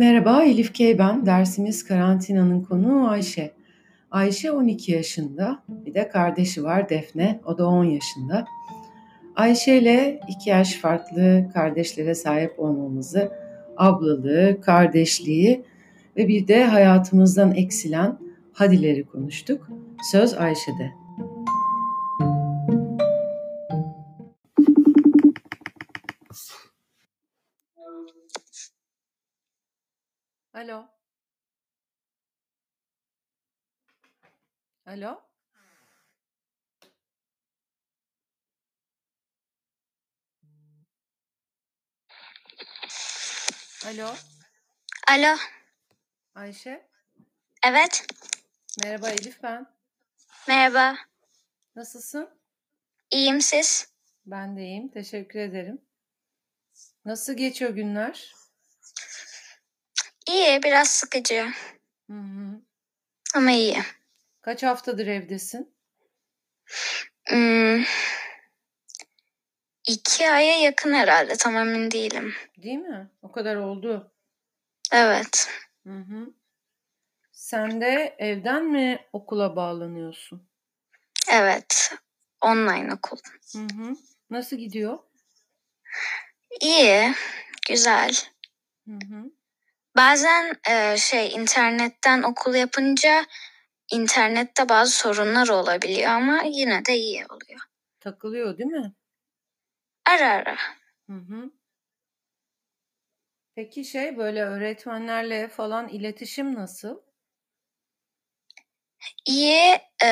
Merhaba, Elif K. ben. Dersimiz karantinanın konuğu Ayşe. Ayşe 12 yaşında, bir de kardeşi var Defne, o da 10 yaşında. Ayşe ile 2 yaş farklı kardeşlere sahip olmamızı, ablalığı, kardeşliği ve bir de hayatımızdan eksilen hadileri konuştuk. Söz Ayşe'de. Alo. Alo. Alo. Alo. Ayşe. Evet. Merhaba Elif ben. Merhaba. Nasılsın? İyiyim siz? Ben de iyiyim. Teşekkür ederim. Nasıl geçiyor günler? İyi, biraz sıkıcı. Hı hı. Ama iyi. Kaç haftadır evdesin? Hmm, iki aya yakın herhalde. Tam emin değilim. Değil mi? O kadar oldu. Evet. Hı hı. Sen de evden mi okula bağlanıyorsun? Evet. Online okul. Hı hı. Nasıl gidiyor? İyi. Güzel. Hı hı. Bazen e, şey internetten okul yapınca internette bazı sorunlar olabiliyor ama yine de iyi oluyor. Takılıyor değil mi? Ara ara. Hı hı. Peki şey böyle öğretmenlerle falan iletişim nasıl? İyi. e,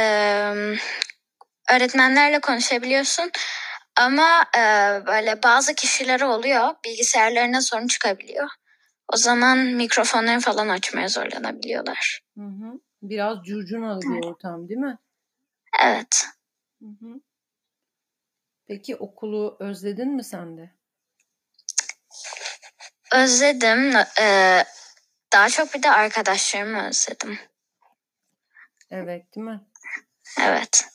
öğretmenlerle konuşabiliyorsun ama e, böyle bazı kişileri oluyor bilgisayarlarına sorun çıkabiliyor. O zaman mikrofonları falan açmaya zorlanabiliyorlar. Hı hı. Biraz curcunalı bir ortam değil mi? Evet. Hı hı. Peki okulu özledin mi sen de? Özledim. E, daha çok bir de arkadaşlarımı özledim. Evet değil mi? Evet.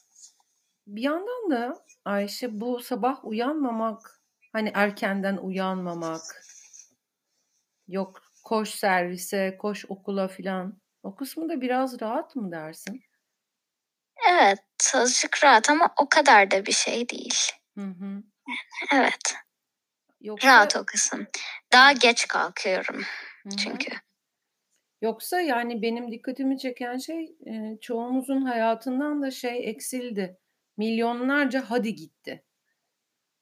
Bir yandan da Ayşe bu sabah uyanmamak, hani erkenden uyanmamak, yok koş servise, koş okula filan. O kısmı da biraz rahat mı dersin? Evet. Azıcık rahat ama o kadar da bir şey değil. Hı hı. Evet. Yoksa, Rahat o kısım. Daha geç kalkıyorum Hı hı. çünkü. Yoksa yani benim dikkatimi çeken şey çoğumuzun hayatından da şey eksildi. Milyonlarca hadi gitti.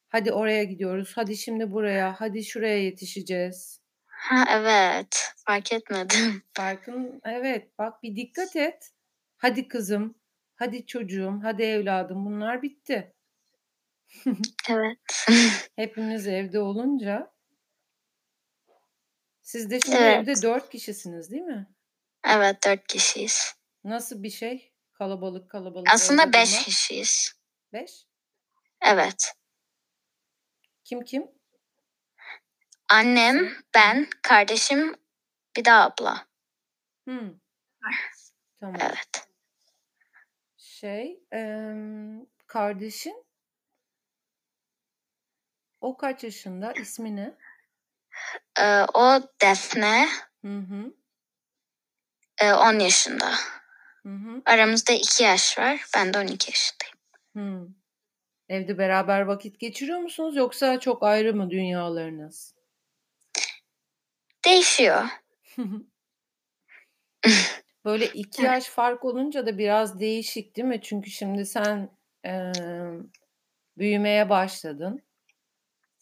Hadi oraya gidiyoruz, hadi şimdi buraya, hadi şuraya yetişeceğiz. Ha evet. Fark etmedim. Farkın evet bak bir dikkat et. Hadi kızım, hadi çocuğum, hadi evladım bunlar bitti. Evet. Hepimiz evde olunca. Siz de şimdi Evet. evde dört kişisiniz değil mi? Evet dört kişiyiz. Nasıl bir şey? Kalabalık kalabalık Aslında beş kişiyiz. Beş. Evet. Kim kim? Annem, ben, kardeşim, bir de abla. Hmm. Tamam. Evet. Şey, em, kardeşin o kaç yaşında? İsmi ne? Ee, o Defne, Hı hı. e, 10 yaşında. Hı hı. Aramızda 2 yaş var. Ben de 12 yaşındayım. Hı. Evde beraber vakit geçiriyor musunuz yoksa çok ayrı mı dünyalarınız? Değişiyor. Böyle iki yaş fark olunca da biraz değişik değil mi? Çünkü şimdi sen em, büyümeye başladın.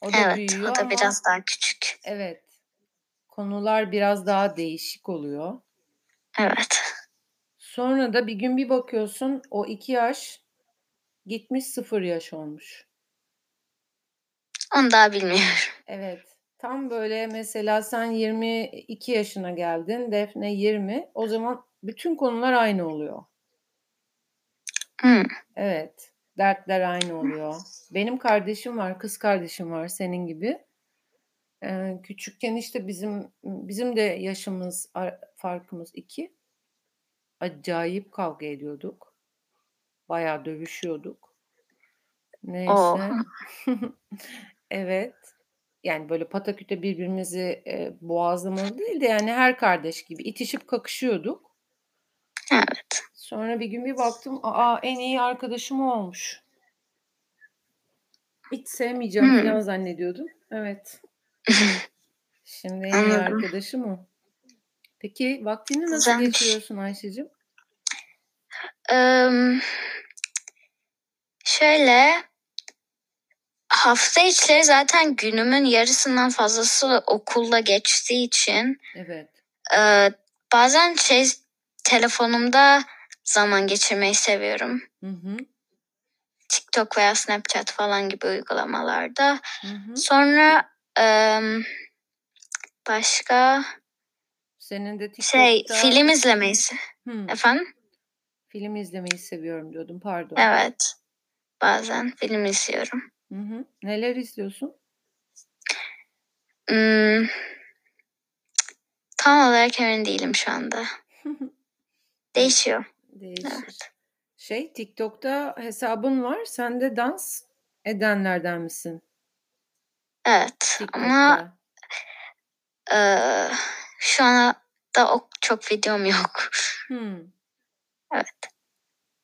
O da Evet, büyüyor o da ama biraz daha küçük. evet konular biraz daha değişik oluyor. Evet. Sonra da bir gün bir bakıyorsun o iki yaş gitmiş sıfır yaş olmuş. Onu daha bilmiyorum. Evet. Tam böyle mesela sen 22 yaşına geldin, Defne 20. O zaman bütün konular aynı oluyor. Hmm. Evet. Dertler aynı oluyor. Benim kardeşim var, kız kardeşim var senin gibi. Ee, küçükken işte bizim bizim de yaşımız ar- farkımız iki. Acayip kavga ediyorduk. Bayağı dövüşüyorduk. O. Neyse. Evet. Yani böyle pataküte birbirimizi e, boğazlamalı değil de yani her kardeş gibi itişip kakışıyorduk. Evet. Sonra bir gün bir baktım aa en iyi arkadaşım o olmuş. Hiç sevmeyeceğim Hmm. falan zannediyordum. Evet. Şimdi en iyi Anladım. arkadaşım o. Peki vaktini nasıl Güzelmiş. geçiriyorsun Ayşe'cim? Eee, şöyle hafta içleri zaten günümün yarısından fazlası okulla geçtiği için Evet. eee, bazen şey telefonumda zaman geçirmeyi seviyorum. Hı hı. TikTok veya Snapchat falan gibi uygulamalarda. Hı hı. Sonra eee, başka Senin de şey TikTok'ta film izlemeyi se- Hı, efendim. film izlemeyi seviyorum diyordum. Pardon. Evet. Bazen film izliyorum. Hı hı. Neler izliyorsun? Hmm, tam olarak emin değilim şu anda. Değişiyor. Değişir. Evet. Şey TikTok'ta hesabın var. Sen de dans edenlerden misin? Evet. Ama TikTok'ta. eee, şu anda o çok videom yok. Hmm. Evet.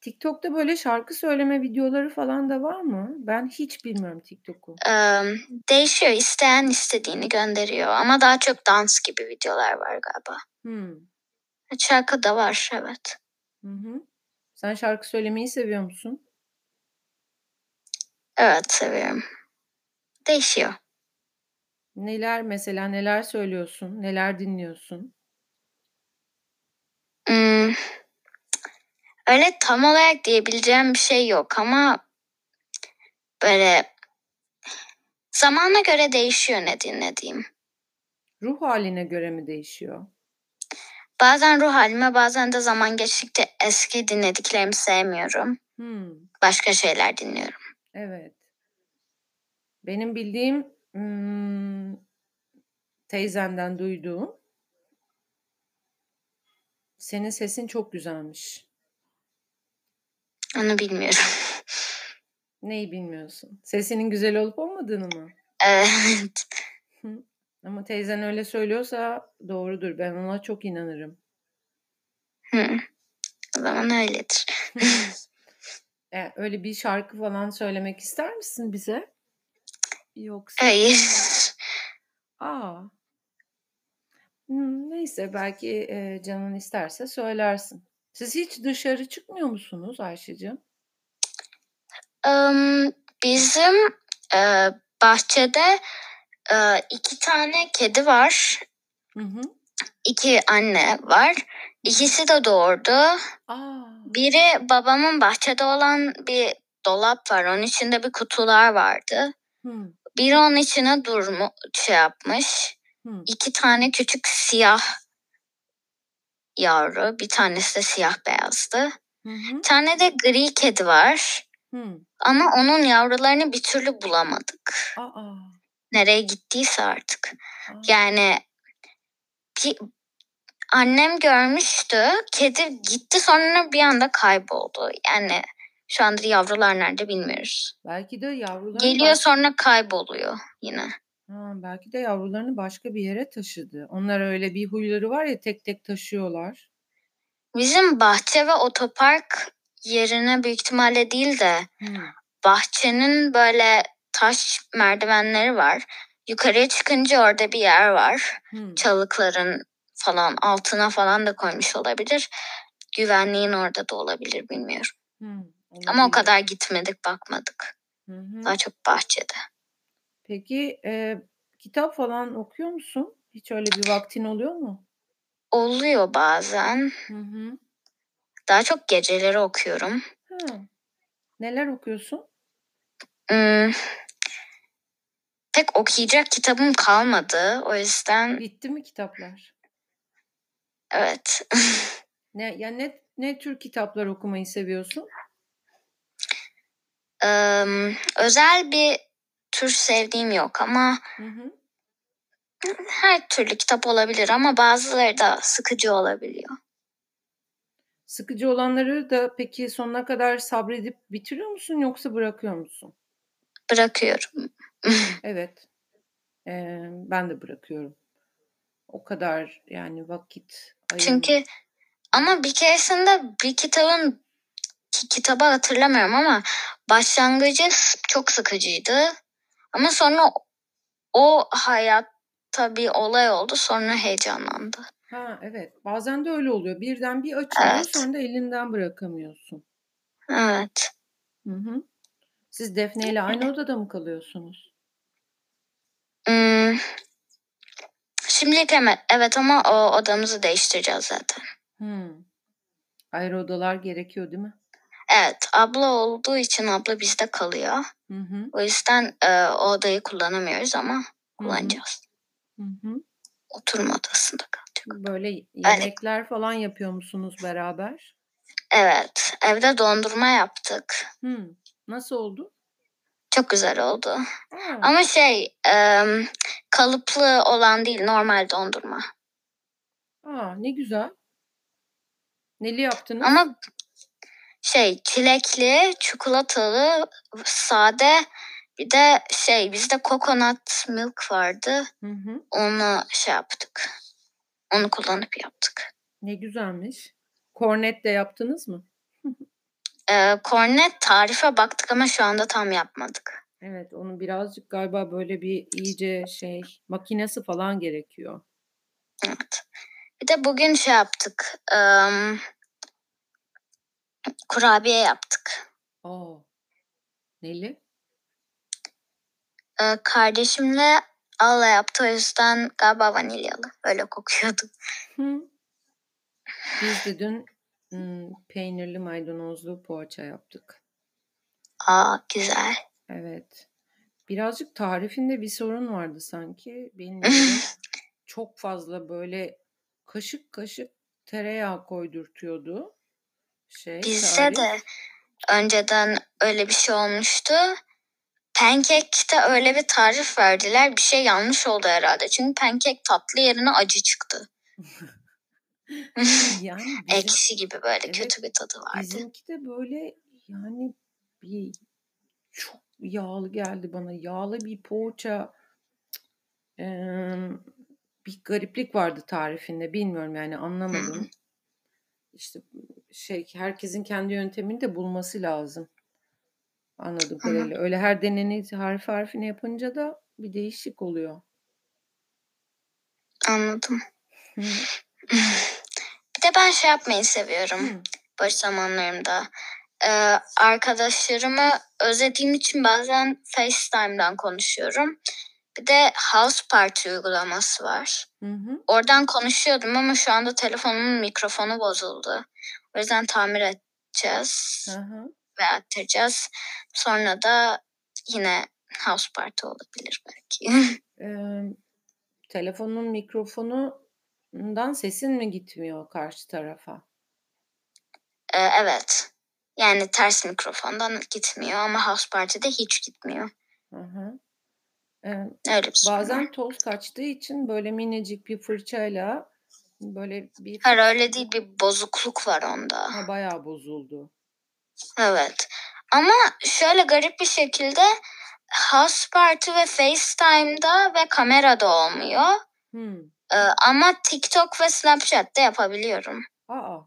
TikTok'ta böyle şarkı söyleme videoları falan da var mı? Ben hiç bilmiyorum TikTok'u. Eee, değişiyor. İsteyen istediğini gönderiyor. Ama daha çok dans gibi videolar var galiba. Hmm. Şarkı da var. Evet. Hı hı. Sen şarkı söylemeyi seviyor musun? Evet seviyorum. Değişiyor. Neler mesela neler söylüyorsun? Neler dinliyorsun? Hmm, öyle tam olarak diyebileceğim bir şey yok ama böyle zamana göre değişiyor ne dinlediğim. Ruh haline göre mi değişiyor? Bazen ruh halime bazen de zaman geçtikçe eski dinlediklerimi sevmiyorum. Hmm. Başka şeyler dinliyorum. Evet. Benim bildiğim hmm, teyzenden duyduğum senin sesin çok güzelmiş. Onu bilmiyorum. Neyi bilmiyorsun? Sesinin güzel olup olmadığını mı? Evet. Ama teyzen öyle söylüyorsa doğrudur. Ben ona çok inanırım. Hı. O zaman öyledir. E, öyle bir şarkı falan söylemek ister misin bize? Yoksa? Hayır. Aa. Hmm, neyse belki e, canın isterse söylersin. Siz hiç dışarı çıkmıyor musunuz Ayşe'cim? Im, bizim e, bahçede e, iki tane kedi var. Hı hı. İki anne var. İkisi de doğurdu. Aa. Biri babamın bahçede olan bir dolap var. Onun içinde bir kutular vardı. Hı. Biri onun içine durmu şey yapmış. Hı. İki tane küçük siyah yavru. Bir tanesi de siyah beyazdı. Hı hı. Bir tane de gri kedi var. Hı. Ama onun yavrularını bir türlü bulamadık. Aa. Nereye gittiyse artık. Aa. Yani ki, annem görmüştü. Kedi gitti sonra bir anda kayboldu. Yani şu anda yavrular nerede bilmiyoruz. Belki de yavrularını Geliyor baş- sonra kayboluyor yine. Ha, belki de yavrularını başka bir yere taşıdı. Onlar öyle bir huyları var ya tek tek taşıyorlar. Bizim bahçe ve otopark yerine büyük ihtimalle değil de Hı. bahçenin böyle taş merdivenleri var. Yukarıya çıkınca orada bir yer var. Hı. Çalıkların falan altına falan da koymuş olabilir. Güvenliğin orada da olabilir bilmiyorum. Hı. Ama o Olabilir. kadar gitmedik bakmadık. Hı hı. Daha çok bahçede. Peki e, kitap falan okuyor musun? Hiç öyle bir vaktin oluyor mu? Oluyor bazen. Hı hı. Daha çok geceleri okuyorum. Ha. Neler okuyorsun? Hmm, pek okuyacak kitabım kalmadı. O yüzden Bitti mi kitaplar? evet. Ne ya ne ne tür kitaplar okumayı seviyorsun? Em, özel bir tür sevdiğim yok ama Hı hı. her türlü kitap olabilir ama bazıları da sıkıcı olabiliyor. Sıkıcı olanları da peki sonuna kadar sabredip bitiriyor musun yoksa bırakıyor musun? Bırakıyorum. Evet. Ee, ben de bırakıyorum. O kadar yani vakit ayırmak. Çünkü ama bir keresinde bir kitabın ki- kitabı hatırlamıyorum ama başlangıcı çok sıkıcıydı. Ama sonra o hayatta bir olay oldu sonra heyecanlandı. Ha evet. Bazen de öyle oluyor. Birden bir açılıyor Evet. sonra da elinden bırakamıyorsun. Evet. Hı hı. Siz Defne ile aynı odada mı kalıyorsunuz? Hmm. Şimdilik evet, ama o odamızı değiştireceğiz zaten. Hmm. Ayrı odalar gerekiyor değil mi? Evet abla olduğu için abla bizde kalıyor. Hı hı. O yüzden e, o odayı kullanamıyoruz ama Hı hı. kullanacağız. Hı hı. Oturma odasında kalacak. Böyle yemekler falan yapıyor musunuz beraber? Evet evde dondurma yaptık. Hmm. Nasıl oldu? Çok güzel oldu. Aa, Ama şey e, kalıplı olan değil normal dondurma. aa, ne güzel. Neli yaptınız? Ama şey çilekli, çikolatalı, sade bir de şey bizde coconut milk vardı. Hı hı. Onu şey yaptık. Onu kullanıp yaptık. Ne güzelmiş. Kornet de yaptınız mı? Ee, kornet tarife baktık ama şu anda tam yapmadık. Evet, onu birazcık galiba böyle bir iyice şey makinesi falan gerekiyor. Evet. Bir de bugün şey yaptık. em, kurabiye yaptık. Aa. Neli? Ee, kardeşimle Allah yaptı o yüzden galiba vanilyalı. Öyle kokuyordu. Hı. Biz de dün hmm, peynirli maydanozlu poğaça yaptık. Aa güzel. Evet. Birazcık tarifinde bir sorun vardı sanki. Bilmiyorum. Çok fazla böyle kaşık kaşık tereyağı koydurtuyordu. Şey, Bizde tarif. de önceden öyle bir şey olmuştu. Pancake'te öyle bir tarif verdiler. Bir şey yanlış oldu herhalde. Çünkü pancake tatlı yerine acı çıktı. Yani bizim, Ekşi gibi böyle Evet, kötü bir tadı vardı. bizimki de böyle yani bir çok yağlı geldi bana. Yağlı bir poğaça. Eee, bir gariplik vardı tarifinde. Bilmiyorum yani anlamadım. İşte şey herkesin kendi yöntemini de bulması lazım. Hı. kadarıyla. Öyle her deneni harf harfine yapınca da bir değişik oluyor. Anladım. Hı. Bir de ben şey yapmayı seviyorum Hı. boş zamanlarımda. Ee, arkadaşlarımı özlediğim için bazen FaceTime'dan konuşuyorum. Bir de House Party uygulaması var. Hı hı. Oradan konuşuyordum ama şu anda telefonumun mikrofonu bozuldu. O yüzden tamir edeceğiz Hı hı. ve attıracağız. Sonra da yine House Party olabilir belki. Eee, telefonun mikrofonundan sesin mi gitmiyor karşı tarafa? Ee, evet. Yani ters mikrofondan gitmiyor ama House Party'de hiç gitmiyor. Hı hı. Eee, Öyle bir sorun bazen toz kaçtığı için böyle minicik bir fırçayla böyle bir Hayır öyle değil bir bozukluk var onda. ha, bayağı bozuldu. Evet. Ama şöyle garip bir şekilde House Party ve FaceTime'da ve kamerada olmuyor. Hmm. Ee, ama TikTok ve Snapchat'te yapabiliyorum. Aa,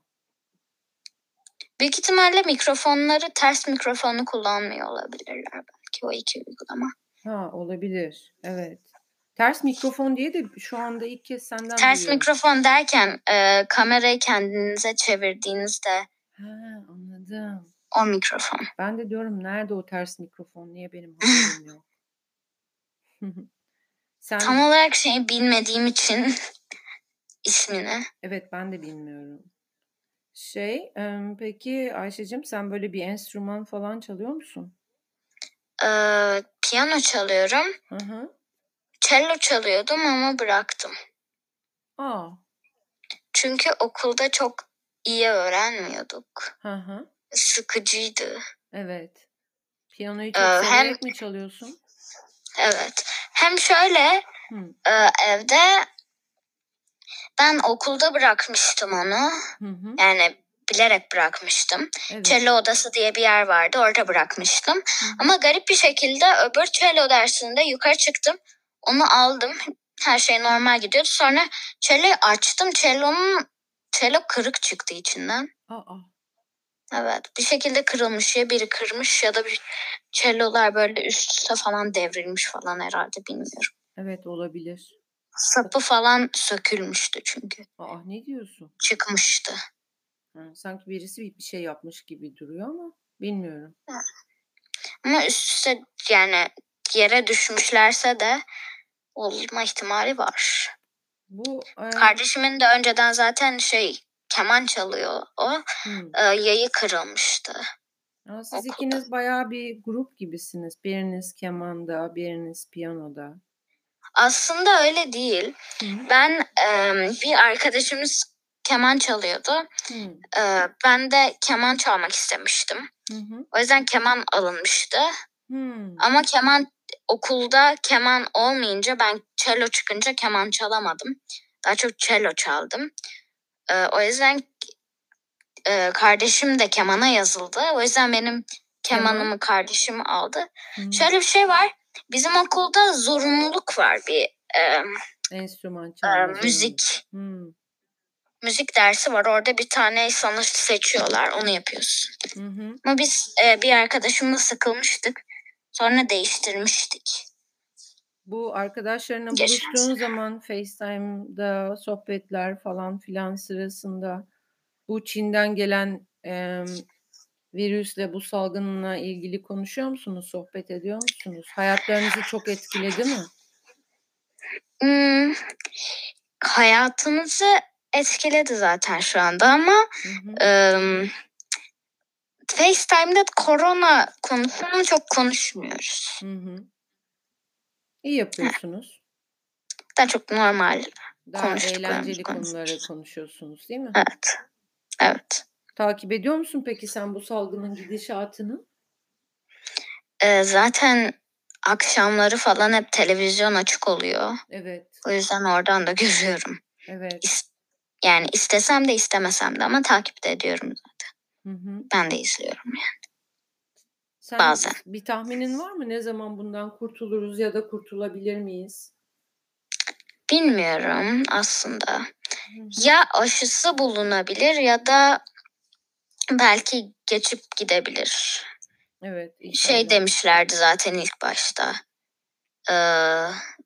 Büyük ihtimalle mikrofonları ters mikrofonu kullanmıyor olabilirler belki o iki uygulama. ha olabilir. Evet. Ters mikrofon diye de şu anda ilk kez senden Ters duyuyorum. mikrofon derken e, kamerayı kendinize çevirdiğinizde Ha, anladım. o mikrofon. Ben de diyorum nerede o ters mikrofon? Niye benim haberim yok? Sen Tam olarak şeyi bilmediğim için ismini. evet ben de bilmiyorum. Şey, em, peki Ayşe'cim sen böyle bir enstrüman falan çalıyor musun? Ee, piyano çalıyorum. Hı hı. Cello çalıyordum ama bıraktım. Aa, Çünkü okulda çok iyi öğrenmiyorduk. hı hı. Sıkıcıydı. Evet. Piyanoyu çok Ee, hem- mi çalıyorsun? Evet. Hem şöyle Hı. e, evde ben okulda bırakmıştım onu. Hı hı. Yani bilerek bırakmıştım. Evet. Cello odası diye bir yer vardı. Orada bırakmıştım. Hı. Ama garip bir şekilde öbür cello dersinde yukarı çıktım. Onu aldım. Her şey normal gidiyordu. Sonra cello'yu açtım. Cello'nun cello kırık çıktı içinden. Aa. Evet. Bir şekilde kırılmış ya biri kırmış ya da bir cello'lar böyle üst üste falan devrilmiş falan herhalde bilmiyorum. Evet olabilir. Sapı falan sökülmüştü çünkü. Aa ne diyorsun? Çıkmıştı. Ha, sanki birisi bir şey yapmış gibi duruyor ama bilmiyorum. Ama üst üste yani yere düşmüşlerse de olma ihtimali var. Bu e, Kardeşimin de önceden zaten şey keman çalıyor o. hmm. Ee, yayı kırılmıştı. Aa, siz okulda. ikiniz bayağı bir grup gibisiniz. Biriniz kemanda, biriniz piyanoda. Aslında öyle değil. Hı hı. Ben e, bir arkadaşımız keman çalıyordu. Hı Ee, ben de keman çalmak istemiştim. hı. hı. O yüzden keman alınmıştı. Hmm. Ama keman okulda keman olmayınca ben cello çıkınca keman çalamadım. Daha çok cello çaldım. Ee, o yüzden e, kardeşim de kemana yazıldı. O yüzden benim kemanımı kardeşim aldı. Hı. Şöyle bir şey var. Bizim okulda zorunluluk var bir e, Enstrüman e, müzik Hmm. müzik dersi var. Orada bir tane sana seçiyorlar. Onu yapıyorsun. Hı hı. Ama biz e, bir arkadaşımla sıkılmıştık. Sonra değiştirmiştik. Bu arkadaşlarına Geçen buluştuğun zaman FaceTime'da sohbetler falan filan sırasında bu Çin'den gelen em, virüsle bu salgınla ilgili konuşuyor musunuz? Sohbet ediyor musunuz? Hayatlarınızı çok etkiledi mi? Hmm, hayatımızı etkiledi zaten şu anda ama Hı hı. Eee, FaceTime'da korona konusunu çok konuşmuyoruz. Hı hı. İyi yapıyorsunuz. Daha çok normal. Daha eğlenceli konuları konuşuyorsunuz değil mi? Evet. Evet. Takip ediyor musun peki sen bu salgının gidişatını? Eee, zaten akşamları falan hep televizyon açık oluyor. Evet, O yüzden oradan da görüyorum. evet. İs- yani istesem de istemesem de ama takip de ediyorum. Hı hı. Ben de izliyorum yani. Sen Bazen. bir tahminin var mı? Ne zaman bundan kurtuluruz ya da kurtulabilir miyiz? Bilmiyorum aslında. Hı Ya aşısı bulunabilir ya da belki geçip gidebilir. Evet, Şey inşallah. demişlerdi zaten ilk başta. Ee,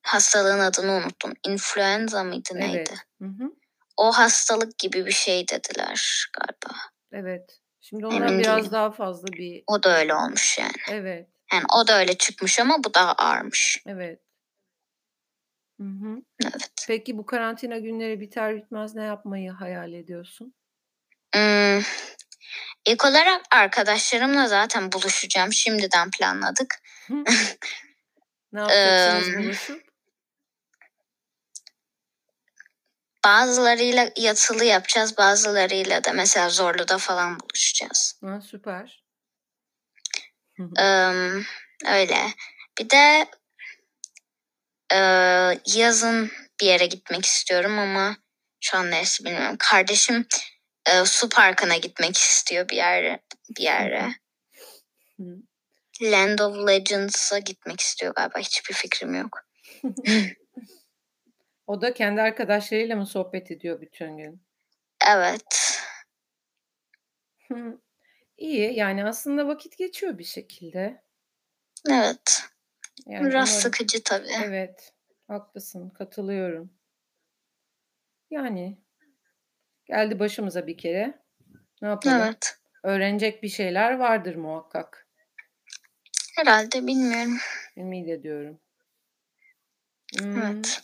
hastalığın adını unuttum. İnfluenza mıydı neydi? Evet. Hı hı. O hastalık gibi bir şey dediler galiba. Evet. Şimdi ondan Emin biraz değilim. daha fazla bir O da öyle olmuş yani. evet, Yani o da öyle çıkmış ama bu daha ağırmış. evet. Hı hı. Evet. Peki bu karantina günleri biter bitmez ne yapmayı hayal ediyorsun? Hmm, ilk olarak arkadaşlarımla zaten buluşacağım. Şimdiden planladık. Ne yapacaksınız buluşup? Bazılarıyla yatılı yapacağız. Bazılarıyla da mesela Zorlu'da falan buluşacağız. Ha, süper. Eee, öyle. Bir de eee, yazın bir yere gitmek istiyorum ama şu an neresi bilmiyorum. Kardeşim eee, su parkına gitmek istiyor bir yere bir yere. Land of Legends'a gitmek istiyor galiba. Hiçbir fikrim yok. O da kendi arkadaşlarıyla mı sohbet ediyor bütün gün? Evet. Hı. İyi yani aslında vakit geçiyor bir şekilde. Evet. Yani Biraz umarım sıkıcı tabii. evet haklısın katılıyorum. Yani geldi başımıza bir kere. Ne yapalım? Evet. Öğrenecek bir şeyler vardır muhakkak. Herhalde bilmiyorum. Ümit ediyorum. Hmm, Evet.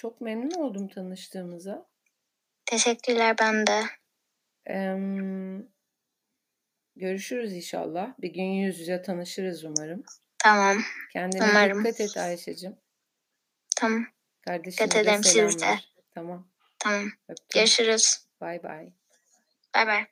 Çok memnun oldum tanıştığımıza. Teşekkürler ben de. Em, görüşürüz inşallah. Bir gün yüz yüze tanışırız umarım. Tamam. Kendine Umarım. dikkat et Ayşe'cim. Tamam. Kardeşine Dikkat de ederim siz de. Tamam. Tamam. Öptüm. Görüşürüz. Bay bay. Bay bay.